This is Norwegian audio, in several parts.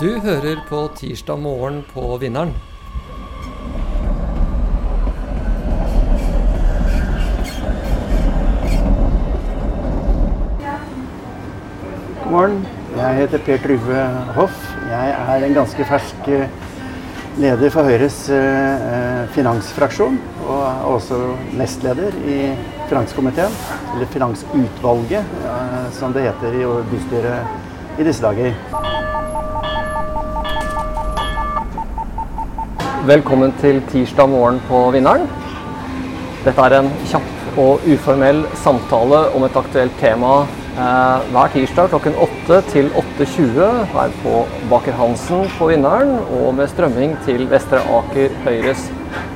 Du hører på Tirsdag morgen på Vinneren. God morgen. Jeg heter Per Truve Hoff. Jeg er en ganske fersk eh, leder for Høyres eh, eh, finansfraksjon. Og er også nestleder i finanskomiteen, eller Finansutvalget, som det heter i bystyret i disse dager. Velkommen til Tirsdag morgen på Vinneren. Dette er en kjapp og uformell samtale om et aktuelt tema eh, hver tirsdag klokken 8 til 8.20 her på Baker Hansen på Vinneren, og med strømming til Vestre Aker Høyres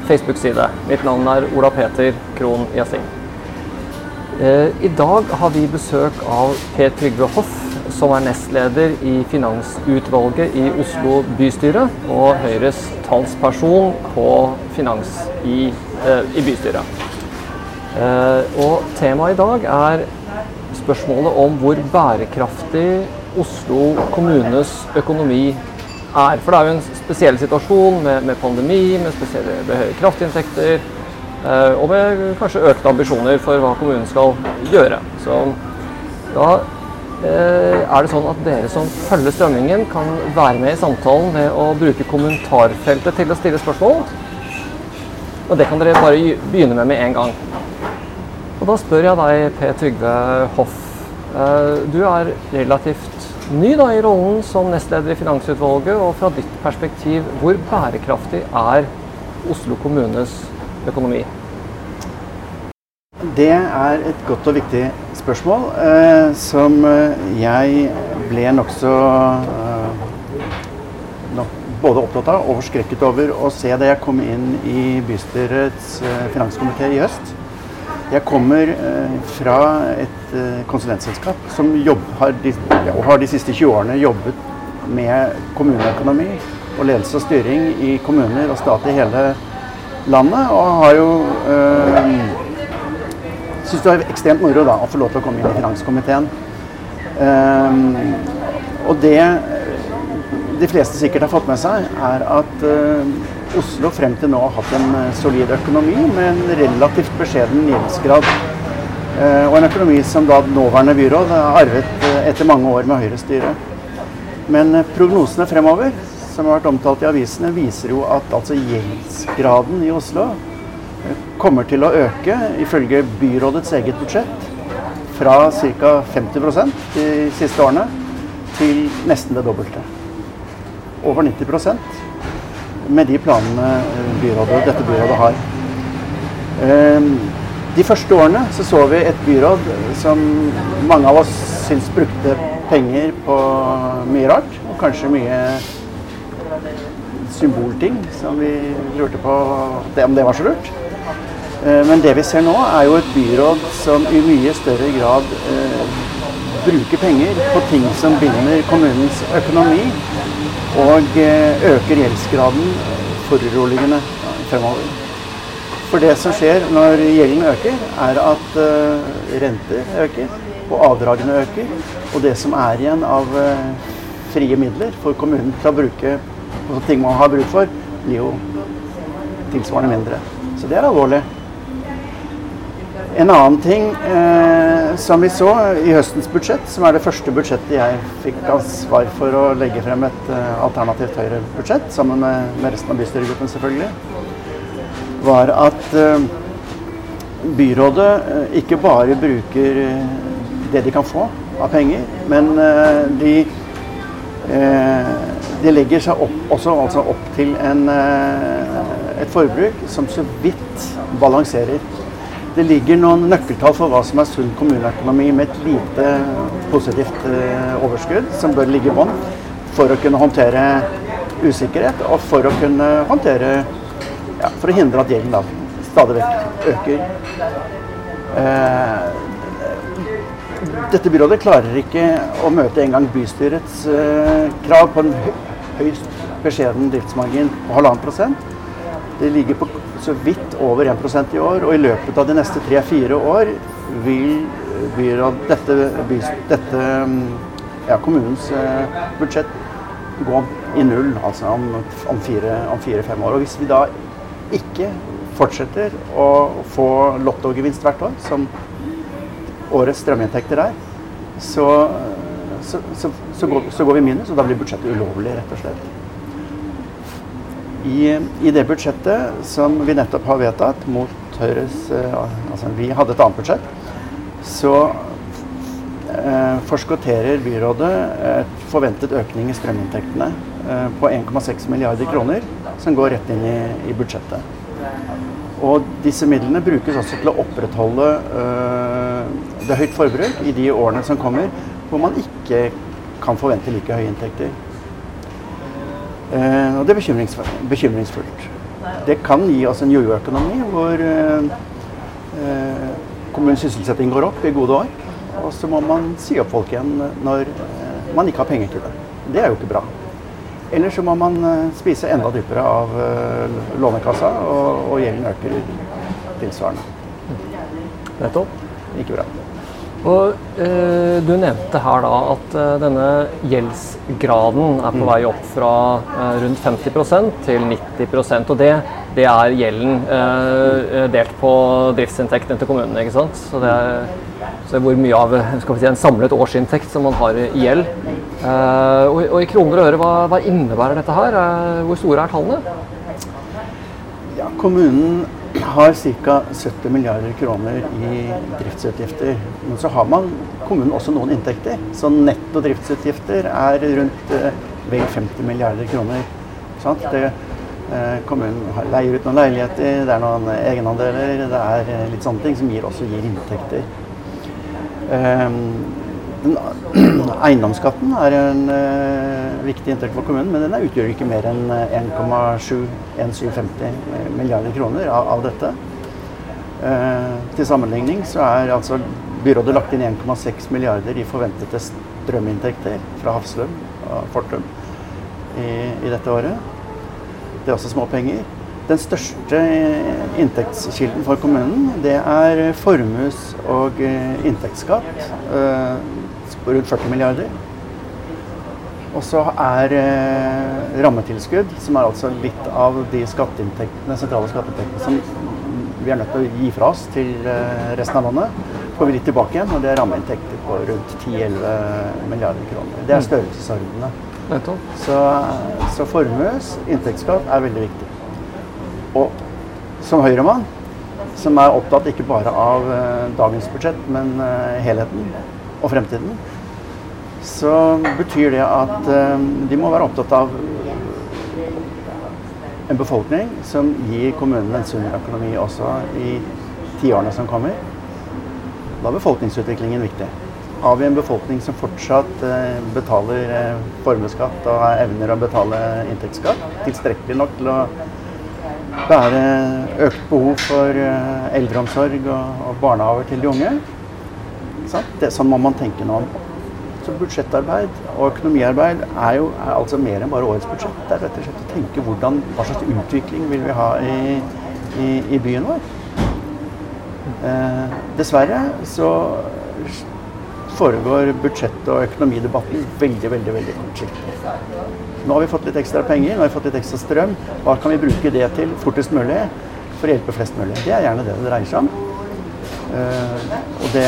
Facebook-side. Mitt navn er Ola Peter Krohn Gjessing. Eh, I dag har vi besøk av Per Trygve Hoff, som er nestleder i Finansutvalget i Oslo bystyre, og Høyres talsperson på finans i, eh, i bystyret. Eh, og temaet i dag er spørsmålet om hvor bærekraftig Oslo kommunes økonomi er. For det er jo en spesiell situasjon med, med pandemi, med spesielle med høye kraftinntekter, eh, og med kanskje økte ambisjoner for hva kommunen skal gjøre. Så da er det sånn at dere som følger strømmingen, kan være med i samtalen ved å bruke kommentarfeltet til å stille spørsmål. Og det kan dere bare begynne med med en gang. Og da spør jeg deg, Per Trygve Hoff. Eh, du er relativt ny da, i rollen som nestleder i Finansutvalget. Og fra ditt perspektiv, hvor bærekraftig er Oslo kommunes økonomi? Det er et godt og viktig spørsmål eh, som eh, jeg ble nokså eh, nok både opptatt av og forskrekket over å se da jeg kom inn i bystyrets eh, finanskomité i høst. Jeg kommer eh, fra et eh, konsulentselskap som jobb, har, de, har de siste 20 årene jobbet med kommuneøkonomi og ledelse og styring i kommuner og stat i hele landet. Og har jo øh, syns det var ekstremt moro da, å få lov til å komme inn i finanskomiteen. Um, og det de fleste sikkert har fått med seg, er at uh, Oslo frem til nå har hatt en uh, solid økonomi med en relativt beskjeden gjeldsgrad. Uh, og en økonomi som da nåværende byråd har arvet etter mange år med Høyre-styre. Men prognosene fremover, som har vært omtalt i avisene, viser jo at altså gjeldsgraden i Oslo kommer til å øke, ifølge byrådets eget budsjett, fra ca. 50% de siste årene til nesten det dobbelte. Over 90% med de planene byrådet, dette byrådet har. De første årene så, så vi et byråd som mange av oss syns brukte penger på mye rart, og kanskje mye symbolting som vi lurte på om det var så lurt. Men det vi ser nå, er jo et byråd som i mye større grad eh, bruker penger på ting som binder kommunens økonomi, og eh, øker gjeldsgraden foruroligende fremover. For det som skjer når gjelden øker, er at eh, renter øker, og avdragene øker. Og det som er igjen av eh, frie midler for kommunen til å bruke på ting man har bruk for, blir jo tilsvarende mindre. Så det er alvorlig. En annen ting eh, som vi så i høstens budsjett, som er det første budsjettet jeg fikk ansvar for å legge frem et eh, alternativt Høyre-budsjett, sammen med, med, resten av bystyregruppen selvfølgelig, var at eh, byrådet eh, ikke bare bruker eh, det de kan få av penger, men eh, de, de legger seg opp, også altså opp til en, et forbruk som så vidt balanserer det ligger noen nøkkeltall for hva som er sunn kommuneøkonomi med et lite positivt eh, overskudd, som bør ligge i bånn for å kunne håndtere usikkerhet og for å kunne håndtere ja, For å hindre at gjelden da stadig vekk øker. Eh, dette byrådet klarer ikke å møte engang bystyrets eh, krav på en høyst beskjeden driftsmargin på halvannen prosent. Det ligger på så vidt over 1% i år, og i løpet av de neste tre-fire år vil byråd, dette, dette ja, kommunens budsjett gå i null altså om, om fire-fem fire, år. Og hvis vi da ikke fortsetter å få lottogevinst hvert år, som årets strøminntekter er, så, så, så, så går, går, vi minus, og da blir budsjettet ulovlig, rett og slett. I, I, det budsjettet som vi nettopp har vedtatt mot Høyres eh, Altså, vi hadde et annet budsjett. Så eh, forskotterer byrådet et forventet økning i strøminntektene eh, på 1,6 milliarder kroner, som går rett inn i, i budsjettet. Og disse midlene brukes også til å opprettholde eh, det høyt forbruk i de årene som kommer, hvor man ikke kan forvente like høye inntekter. Uh, og det er bekymringsfullt. Det kan gi oss en jojo-økonomi hvor uh, uh, kommunens sysselsetting går opp i gode år, og så må man si opp folk igjen når man ikke har penger til det. Det er jo ikke bra. Eller så må man eh, spise enda dypere av eh, Lånekassa, og, og gjelden øker tilsvarende. Nettopp. Ikke bra. Og eh, Du nevnte her da at eh, denne gjeldsgraden er på mm. vei opp fra eh, rundt 50% til 90% og det, det er gjelden eh, delt på driftsinntektene til kommunene. ikke sant? Så det er så hvor mye av si, en samlet årsinntekt som man har i gjeld. Og, og, i kroner og øre, hva, hva innebærer dette her? Hvor store er tallene? Ja, kommunen har ca. 70 milliarder kroner i driftsutgifter. Men så har man kommunen også noen inntekter. Så netto driftsutgifter er rundt uh, vel 50 milliarder kroner. Det, kommunen leier ut noen leiligheter, det er noen egenandeler, det er litt sånne ting som gir, også gir inntekter. Ehm, eiendomsskatten er en uh, viktig inntekt for kommunen, men den utgjør ikke mer enn 1,750 eh, milliarder kroner av, av dette. Uh, til sammenligning så er altså byrådet lagt inn 1,6 milliarder i forventede strøminntekter fra Hafslum og Fortum i, i dette året. Det er også småpenger. Den største inntektskilden for kommunen det er formues- og eh, inntektsskatt eh, på rundt 40 milliarder. Og så er eh, rammetilskudd, som er altså litt av de skatteinntektene, sentrale skatteinntektene som vi er nødt til å gi fra oss til resten av landet, får vi litt tilbake igjen. Og det er rammeinntekter på rundt 10-11 milliarder kroner. Det er størrelsesordnene. Så, så formues, inntektsskatt er veldig viktig. Og som Høyremann, som er opptatt ikke bare av eh, dagens budsjett, men uh, helheten og fremtiden, så betyr det at uh, de må være opptatt av en befolkning som gir kommunene en sunn økonomi også i tiårene som kommer. Da er befolkningsutviklingen viktig. Har vi en befolkning som fortsatt betaler formuesskatt og evner å betale inntektsskatt, tilstrekkelig nok til å er økt behov for eh, eldreomsorg og, barnehager til de unge. Det, sånn må man tenke nå. Så budsjettarbeid og økonomiarbeid er jo er altså mer enn bare årets budsjett. Det er rett og slett å tenke hvordan, hva slags utvikling vil vi ha i, i, i byen vår. Eh, dessverre så foregår budsjett- og økonomidebatten veldig, veldig, veldig kortsiktig. Nå har vi fått litt ekstra penger, nå har vi fått litt ekstra strøm. Hva kan vi bruke det til fortest mulig for å hjelpe flest mulig? Det er gjerne det det dreier seg om. Uh, det,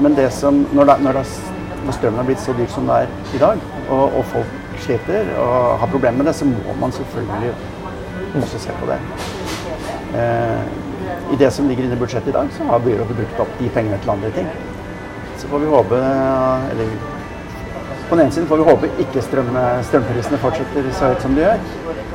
men det som, når, det, når, det, når, strømmen har blitt så dyr som det er i dag, og, og folk sliter og har problemer med det, så må man selvfølgelig også se på det. Eh, I det som ligger inne i budsjettet i dag, så har byrådet brukt opp de pengene til andre ting. Så får vi håpe eller på den ene siden får vi håpe ikke strøm, strømprisene fortsetter så høyt som de gjør.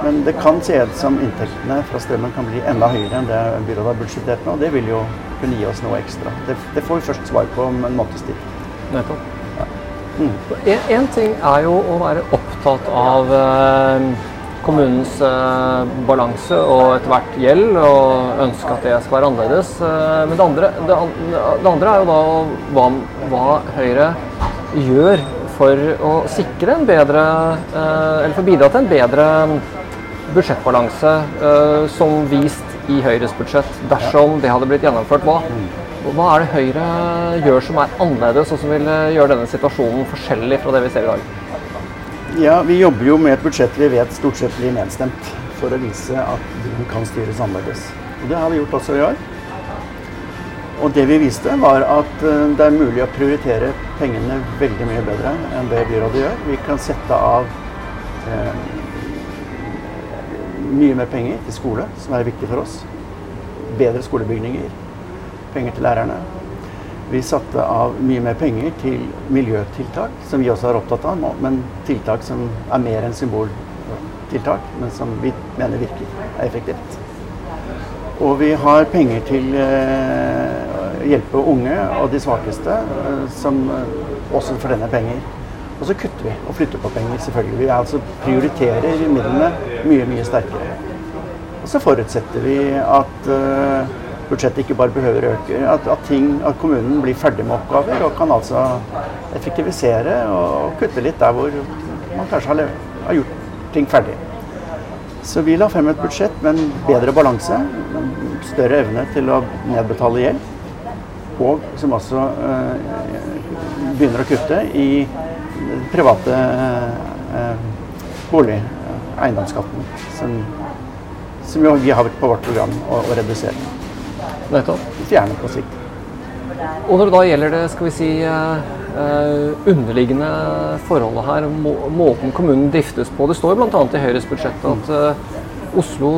Men det kan se ut som inntektene fra strømmen kan bli enda høyere enn det byrådet har budsjettert med. Og det vil jo kunne gi oss noe ekstra. Det, det får vi først svar på om en måneds tid. Nettopp. Ja. Mm. En, en, ting er jo å være opptatt av eh, kommunens eh, balanse og etter hvert gjeld, og ønske at det skal være annerledes. Eh, men det andre, det, det andre, er jo da hva, hva Høyre gjør for å sikre en bedre eh, Eller for å bidra til en bedre budsjettbalanse eh, som vist i Høyres budsjett, dersom det hadde blitt gjennomført. Hva, hva er det Høyre gjør som er annerledes, og som vil eh, gjøre denne situasjonen forskjellig fra det vi ser i dag? Ja, Vi jobber jo med et budsjett vi vet stort sett blir nedstemt, for å vise at vi kan styres annerledes. Det har vi gjort også i år. Og det vi viste, var at eh, det er mulig å prioritere pengene veldig mye bedre enn det byrådet gjør. Vi kan sette av eh, mye mer penger til skole, som er viktig for oss. Bedre skolebygninger. Penger til lærerne. Vi satte av mye mer penger til miljøtiltak, som vi også er opptatt av, men tiltak som er mer enn symboltiltak, men som vi mener virker, er effektivt. Og vi har penger til eh, å hjelpe unge og de svakeste, eh, som eh, også for penger. Og så kutter vi og flytter på penger, selvfølgelig. Vi altså prioriterer midlene mye, mye sterkere. Og så forutsetter vi at uh, budsjettet ikke bare behøver å øke, at, at, ting, at, kommunen blir ferdig med oppgaver og kan altså effektivisere og kutte litt der hvor man kanskje har, har gjort ting ferdig. Så vi la frem et budsjett med en bedre balanse, større evne til å nedbetale gjeld, og som også uh, begynner å kutte i private uh, bolig, eiendomsskatten, som, som vi har på vårt program å, å redusere. Nettopp. Fjerne på sikt. Og når det da gjelder det skal vi si, uh, underliggende forholdet her, må, måten kommunen driftes på Det står jo bl.a. i Høyres budsjett at uh, Oslo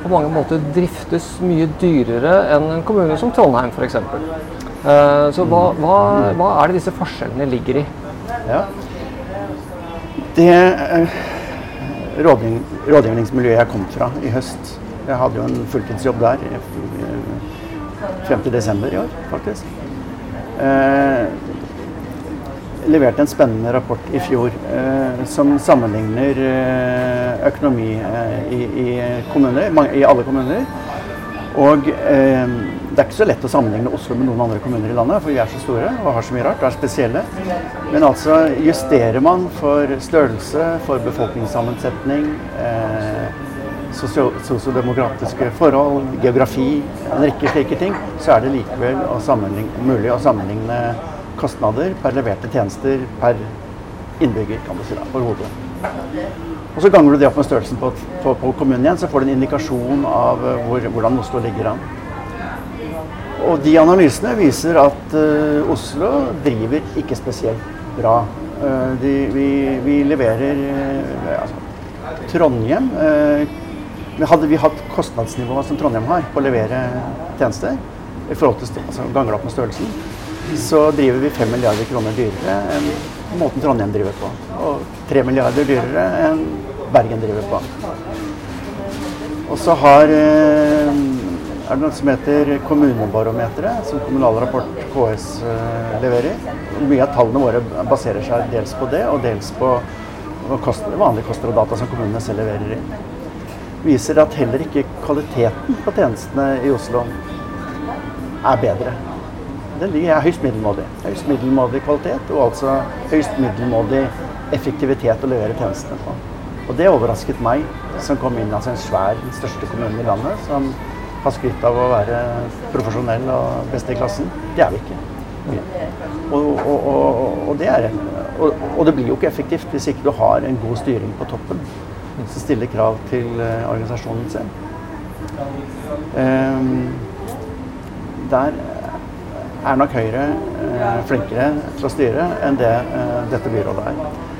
på mange måter driftes mye dyrere enn en kommune som Trondheim f.eks. Så hva, hva, hva, er det disse forskjellene ligger i? Ja. Det rådgivningsmiljøet jeg kom fra i høst Jeg hadde jo en fulltidsjobb der frem til desember i år, faktisk. Eh, leverte en spennende rapport i fjor eh, som sammenligner eh, økonomi eh, i, i, kommuner, i, alle kommuner. Og eh, det er ikke så lett å sammenligne Oslo med noen andre kommuner i landet, for vi er så store og har så mye rart og er spesielle. Men altså justerer man for størrelse, for befolkningssammensetning eh, sosiodemokratiske forhold, geografi, en rekke slike ting, så er det likevel å mulig å sammenligne kostnader per leverte tjenester per innbygger, kan du si da, for hodet. Og Så ganger du det opp med størrelsen på, på, på kommunen igjen, så får du en indikasjon av hvor, hvordan Oslo ligger an. Og de analysene viser at uh, Oslo driver ikke spesielt bra. Uh, de, vi, vi, leverer uh, altså, Trondheim hadde vi hatt kostnadsnivået som Trondheim har på å levere tjenester, i forhold til altså, ganger opp med størrelsen, så driver vi 5 milliarder kroner dyrere enn måten Trondheim driver på. Og 3 milliarder dyrere enn Bergen driver på. Og så har er det noe som heter Kommunebarometeret, som Kommunal Rapport KS eh, leverer. Mye av tallene våre baserer seg dels på det, og dels på vanlige koster og data som kommunene selv leverer inn viser at heller ikke kvaliteten på tjenestene i Oslo er bedre. Den er høyst middelmådig. Høyst middelmådig kvalitet og altså høyst middelmådig effektivitet å levere tjenestene på. Og det overrasket meg, som kom inn altså en svær, den største kommunen i landet, som har skrytt av å være profesjonell og best i klassen. Det er vi ikke. Og, og, og, og det, er, og, det blir jo ikke effektivt hvis ikke du har en god styring på toppen som stiller krav til uh, organisasjonen sin. Um, der er nok Høyre uh, flinkere til å styre enn det uh, dette byrådet er.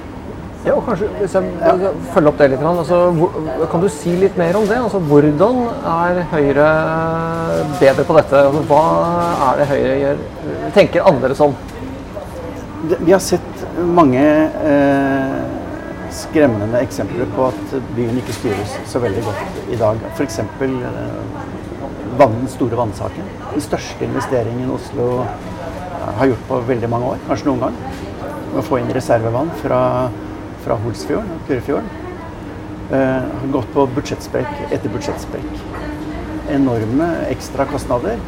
Ja, og kanskje, Hvis jeg ja. følger opp det litt, altså, hvor, kan du si litt mer om det? Altså, hvordan er Høyre bedre på dette? Altså, hva er det Høyre gjør, tenker annerledes om? Vi har sett mange eh, skremmende eksempler på at byen ikke styres så veldig godt i dag. F.eks. Eh, den store vannsaken. Den største investeringen Oslo eh, har gjort på veldig mange år, kanskje noen gang. Å få inn reservevann fra, fra Holsfjorden og Kurefjorden. Eh, har gått på budsjettsprekk etter budsjettsprekk. Enorme ekstra kostnader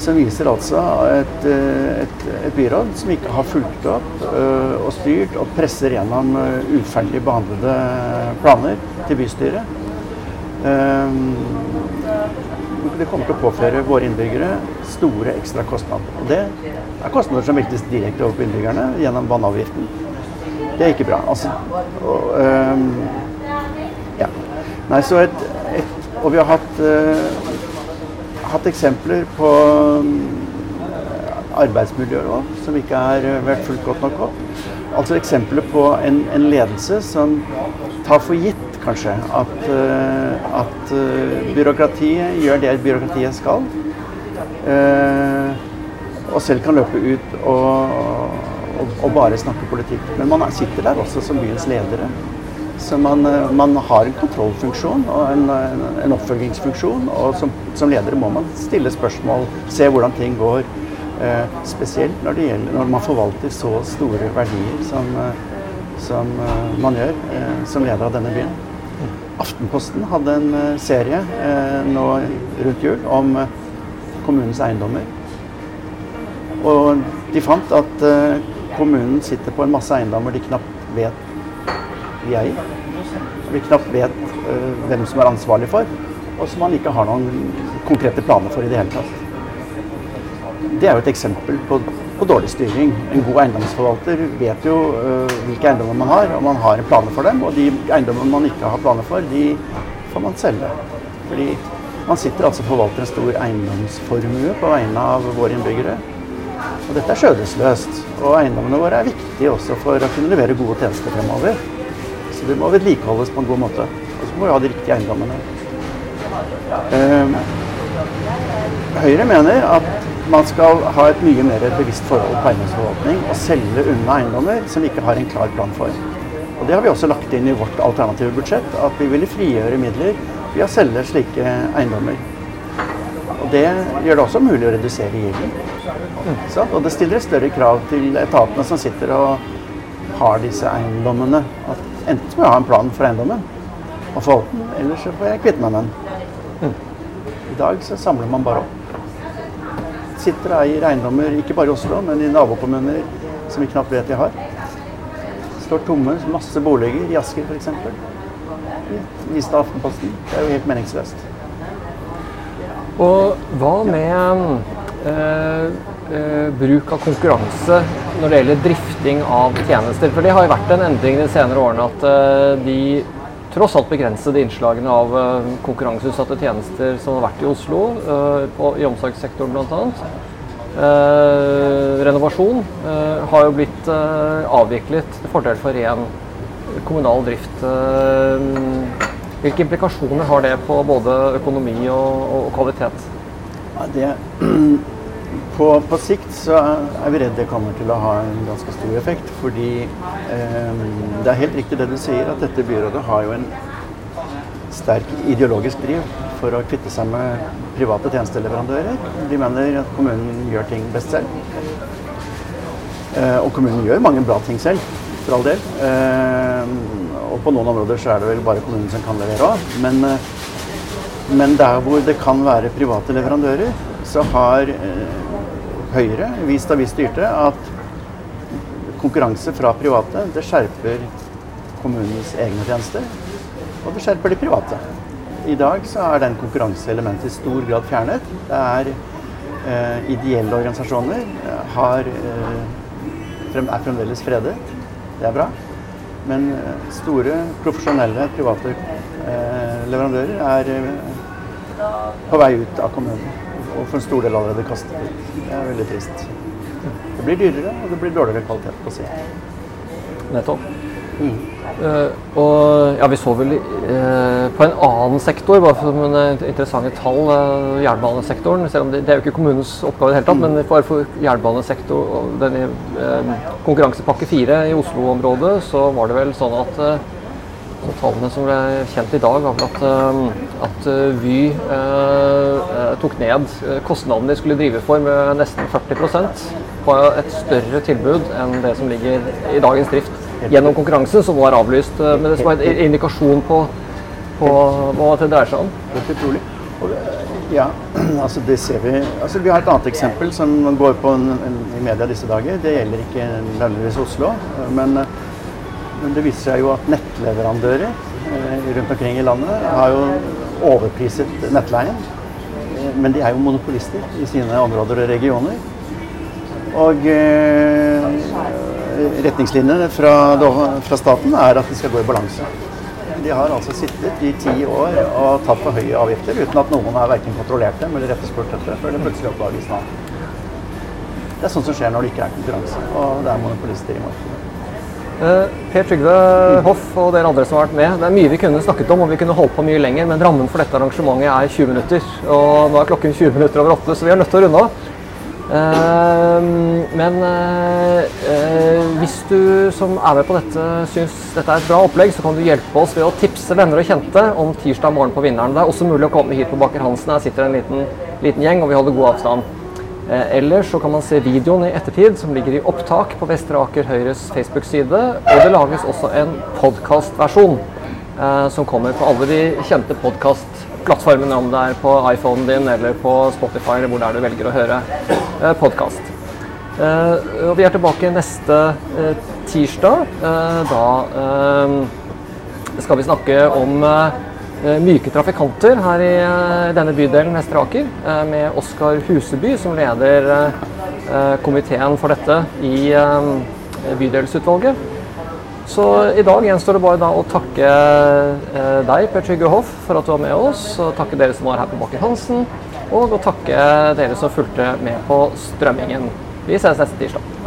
som viser altså et, eh, et, et, byråd som ikke har fulgt opp uh, og styrt og presser gjennom uh, uferdig behandlede planer til bystyret. Det kommer til å påføre våre innbyggere store ekstra kostnader. Og det er kostnader som veltes direkte over på innbyggerne gjennom vannavgiften. Det er ikke bra. Altså, og, um, ja. Nei, så et, et, og vi har hatt, uh, hatt eksempler på arbeidsmiljøer òg, som ikke har vært fulgt godt nok opp. Altså eksempler på en, en ledelse som tar for gitt kanskje at, uh, at uh, byråkratiet gjør det byråkratiet skal. og selv kan løpe ut og, og, og bare snakke politikk. Men man er- sitter der også som byens ledere. Så man, øh, man har en kontrollfunksjon og en, en, oppfølgingsfunksjon. Og som, som ledere må man stille spørsmål, se hvordan ting går. Eh, spesielt når det gjelder når man forvalter så store verdier som, eh, som eh, man gjør eh, som leder av denne byen. Aftenposten hadde en eh, serie eh, nå rundt jul om eh, kommunens eiendommer. Og de fant at eh, kommunen sitter på en masse eiendommer de knapt vet de eier. Som de knapt vet uh, hvem som er ansvarlig for, og som man ikke har noen konkrete planer for i det hele tatt. Det er jo et eksempel på, på dårlig styring. En god eiendomsforvalter vet jo uh, hvilke eiendommer man har, og man har planer for dem. Og de eiendommene man ikke har planer for, de får man selge. Fordi man sitter altså og forvalter en stor eiendomsformue på vegne av våre innbyggere. Og dette er skjødesløst. Og eiendommene våre er viktige også for å kunne levere gode tjenester fremover. Så det må vedlikeholdes på en god måte. Og så må vi ha de riktige eiendommene. Eh, Høyre mener at man skal ha et mye mer bevisst forhold på eiendomsforvaltning og selge unna eiendommer som vi ikke har en klar plan for. Og Det har vi også lagt inn i vårt alternative budsjett, at vi ville frigjøre midler ved å selge slike eiendommer. Og Det gjør det også mulig å redusere gjelden. Mm. og det stiller større krav til etatene som sitter og har disse eiendommene. At enten må jeg ha en plan for eiendommen og forvalte den, eller så får jeg kvitte meg med den. I dag så samler man bare opp. Sitter og eier eiendommer ikke bare i Oslo, men i nabokommuner som vi knapt vet de har. Står tomme, masse boliger i Asker f.eks. Viste Aftenposten. Det er jo helt meningsløst. Og hva med eh, eh, bruk av konkurranse når det gjelder drifting av tjenester? For det har jo vært en endring de senere årene at eh, de tross alt begrensede innslagene av eh, konkurranseutsatte tjenester som har vært i Oslo, eh, på, i omsorgssektoren bl.a. Eh, renovasjon eh, har jo blitt avviklet til fordel for ren kommunal drift. Hvilke implikasjoner har det på både økonomi og, og kvalitet? Ja, det, på, på sikt så er vi redd det kommer til å ha en ganske stor effekt. Fordi eh, det er helt riktig det du sier, at dette byrådet har jo en sterk ideologisk driv for å kvitte seg med private tjenesteleverandører. De mener at kommunen gjør ting best selv. Eh, og kommunen gjør mange bra ting selv, for all del. Eh, og på noen områder så er det vel bare kommunen som kan levere òg. Men, eh, men der hvor det kan være private leverandører, så har eh, Høyre vist da vi styrte at konkurranse fra private det skjerper kommunens egne tjenester. Og det skjerper de private. I dag så er den konkurranseelementet i stor grad fjernet. Det er eh, ideelle organisasjoner eh, har, eh, frem, er fremdeles fredet. Det er bra. Men eh, store, profesjonelle private eh, leverandører er eh, på vei ut av kommunen. Og for en stor del allerede kastet ut. Det er veldig trist. Det blir dyrere, og det blir dårligere kvalitet på sikt. Nettopp. Eh, og ja, vi så vel uh, på en annen sektor, bare for noen eh, interessante tall, uh, jernbanesektoren. Selv om det, det er jo ikke kommunens oppgave i det hele tatt, men bare for jernbanesektor og denne konkurransepakke fire i Oslo-området, så var det vel sånn at så tallene som ble kjent i dag, var vel at, at Vy eh, tok ned kostnadene de skulle drive for med nesten 40% på et større tilbud enn det som ligger i dagens drift gjennom konkurransen, som var avlyst. eh, Men det som var en indikasjon på, på hva det dreier seg om. Helt utrolig. Ja, altså det ser vi. Altså vi har et annet eksempel som går på en, en, i media disse dager. Det gjelder ikke nødvendigvis Oslo, men, men det viser seg jo at nettleverandører eh, rundt omkring i landet har jo overpriset nettleien. Eh, Men de er jo monopolister i sine områder og regioner. Og eh, retningslinjene fra, fra, staten er at de skal gå i balanse. De har altså sittet i ti år og tatt for høye avgifter uten at noen har verken kontrollert dem eller etterspurt dette, før det plutselig oppdages nå. Det er sånt som skjer når det ikke er konkurranse, og det er monopolister i markedet. Uh, per Trygve Hoff og dere andre som har vært med. Det er mye vi kunne snakket om, og vi kunne holdt på mye lenger, men rammen for dette arrangementet er 20 minutter. Og nå er klokken 20 minutter over åtte, så vi er nødt til å runde av. Uh, men uh, hvis du som er med på dette syns dette er et bra opplegg, så kan du hjelpe oss ved å tipse venner og kjente om tirsdag morgen på Vinneren. Det er også mulig å komme hit på Baker Hansen. Her sitter en liten, liten gjeng, og vi holder god avstand. Eh, ellers så kan man se videoen i ettertid, som ligger i opptak på Vestre Aker Høyres Facebook-side. Og det lages også en podkastversjon eh, som kommer på alle de kjente podkastplattformene, om det er på iPhonen din eller på Spotify eller hvor det er du velger å høre eh, podkast. Eh, og vi er tilbake neste eh, tirsdag. Da skal vi snakke om myke trafikanter her i denne bydelen Vestre Aker, med Oskar Huseby som leder komiteen for dette i bydelsutvalget. Så i dag gjenstår det bare da å takke deg, Per Trygve Hoff, for at du var med oss, og takke dere som var her på Bakken Hansen, og å takke dere som fulgte med på strømmingen. Vi ses neste tirsdag.